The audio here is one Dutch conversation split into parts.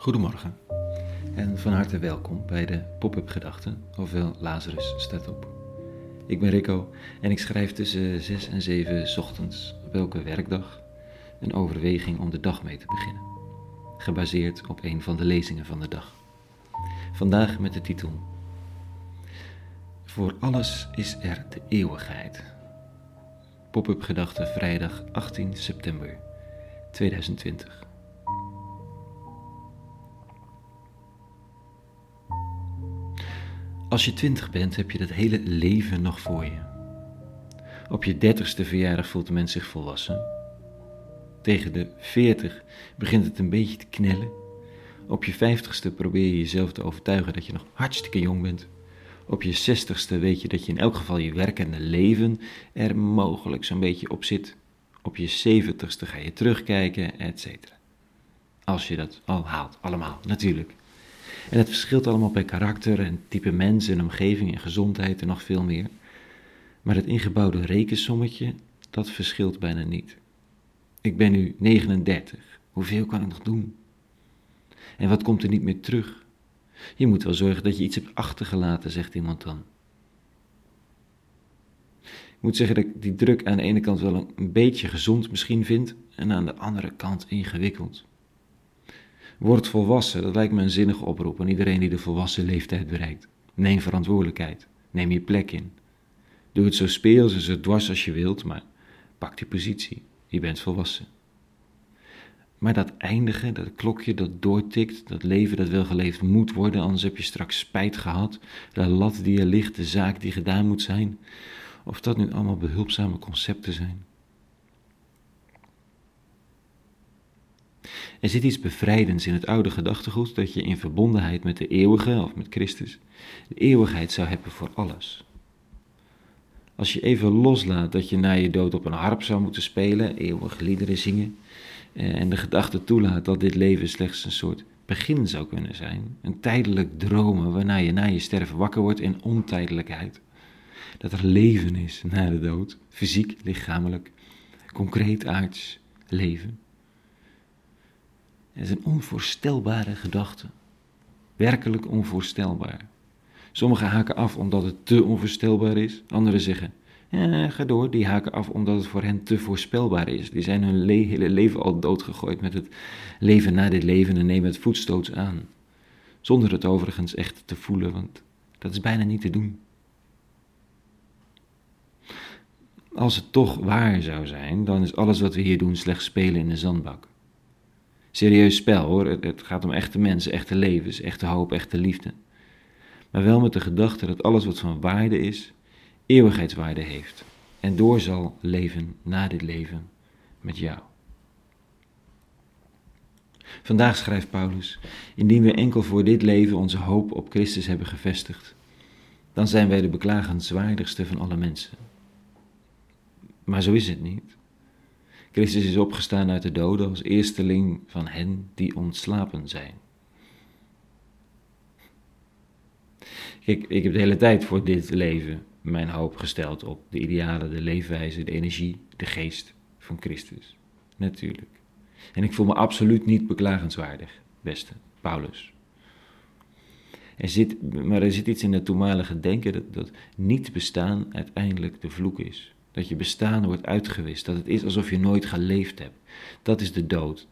Goedemorgen en van harte welkom bij de Pop-up Gedachten, ofwel Lazarus staat op. Ik ben Rico en ik schrijf tussen 6 en 7 ochtends op elke werkdag een overweging om de dag mee te beginnen, gebaseerd op een van de lezingen van de dag. Vandaag met de titel Voor alles is er de eeuwigheid. Pop-up Gedachten vrijdag 18 september 2020. Als je twintig bent, heb je dat hele leven nog voor je. Op je dertigste verjaardag voelt de mens zich volwassen. Tegen de veertig begint het een beetje te knellen. Op je vijftigste probeer je jezelf te overtuigen dat je nog hartstikke jong bent. Op je zestigste weet je dat je in elk geval je werkende leven er mogelijk zo'n beetje op zit. Op je zeventigste ga je terugkijken, etc. Als je dat al haalt, allemaal, natuurlijk. En het verschilt allemaal per karakter en type mens en omgeving en gezondheid en nog veel meer. Maar het ingebouwde rekensommetje, dat verschilt bijna niet. Ik ben nu 39. Hoeveel kan ik nog doen? En wat komt er niet meer terug? Je moet wel zorgen dat je iets hebt achtergelaten, zegt iemand dan. Ik moet zeggen dat ik die druk aan de ene kant wel een beetje gezond misschien vind en aan de andere kant ingewikkeld. Word volwassen, dat lijkt me een zinnige oproep aan iedereen die de volwassen leeftijd bereikt. Neem verantwoordelijkheid, neem je plek in. Doe het zo speels en zo dwars als je wilt, maar pak die positie. Je bent volwassen. Maar dat eindigen, dat klokje dat doortikt, dat leven dat wel geleefd moet worden, anders heb je straks spijt gehad, de lat die er ligt, de zaak die gedaan moet zijn, of dat nu allemaal behulpzame concepten zijn. Er zit iets bevrijdends in het oude gedachtegoed dat je in verbondenheid met de eeuwige of met Christus de eeuwigheid zou hebben voor alles. Als je even loslaat dat je na je dood op een harp zou moeten spelen, eeuwig liederen zingen, eh, en de gedachte toelaat dat dit leven slechts een soort begin zou kunnen zijn, een tijdelijk dromen waarna je na je sterven wakker wordt in ontijdelijkheid. Dat er leven is na de dood, fysiek, lichamelijk, concreet aards leven. Het is een onvoorstelbare gedachte. Werkelijk onvoorstelbaar. Sommigen haken af omdat het te onvoorstelbaar is. Anderen zeggen, ga door. Die haken af omdat het voor hen te voorspelbaar is. Die zijn hun hele leven al doodgegooid met het leven na dit leven en nemen het voetstoots aan. Zonder het overigens echt te voelen, want dat is bijna niet te doen. Als het toch waar zou zijn, dan is alles wat we hier doen slechts spelen in de zandbak serieus spel hoor. Het, gaat om echte mensen, echte levens, echte hoop, echte liefde. Maar wel met de gedachte dat alles wat van waarde is, eeuwigheidswaarde heeft. En door zal leven na dit leven met jou. Vandaag schrijft Paulus: Indien we enkel voor dit leven onze hoop op Christus hebben gevestigd, dan zijn wij de beklagenswaardigste van alle mensen. Maar zo is het niet. Christus is opgestaan uit de doden als eersteling van hen die ontslapen zijn. Kijk, ik heb de hele tijd voor dit leven mijn hoop gesteld op de idealen, de leefwijze, de energie, de geest van Christus. Natuurlijk. En ik voel me absoluut niet beklagenswaardig, beste Paulus. Er zit, maar er zit iets in het toenmalige denken dat, dat niet bestaan uiteindelijk de vloek is. Dat je bestaan wordt uitgewist. Dat het is alsof je nooit geleefd hebt. Dat is de dood,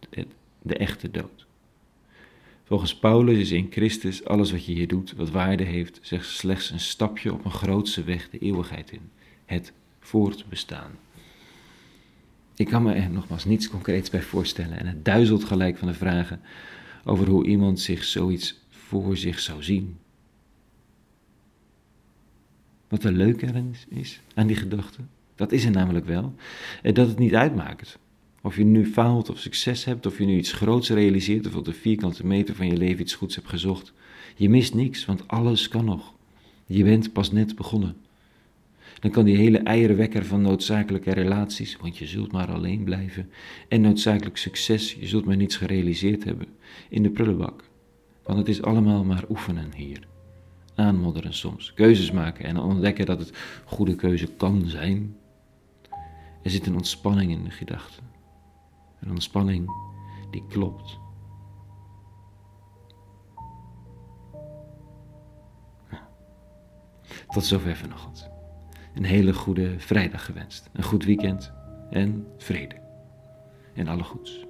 de echte dood. Volgens Paulus is in Christus alles wat je hier doet, wat waarde heeft, slechts een stapje op een grootse weg de eeuwigheid in. Het voortbestaan. Ik kan me er nogmaals niets concreets bij voorstellen en het duizelt gelijk van de vragen over hoe iemand zich zoiets voor zich zou zien. Wat er leuk aan is, aan die gedachte, dat is er namelijk wel. En dat het niet uitmaakt. Of je nu faalt of succes hebt, of je nu iets groots realiseert, of op de vierkante meter van je leven iets goeds hebt gezocht. Je mist niks, want alles kan nog. Je bent pas net begonnen. Dan kan die hele eierenwekker van noodzakelijke relaties, want je zult maar alleen blijven, en noodzakelijk succes, je zult maar niets gerealiseerd hebben, in de prullenbak. Want het is allemaal maar oefenen hier. Aanmodderen soms, keuzes maken en ontdekken dat het goede keuze kan zijn, er zit een ontspanning in de gedachten. Een ontspanning die klopt. Tot zover vanochtend. Een hele goede vrijdag gewenst. Een goed weekend en vrede. En alle goeds.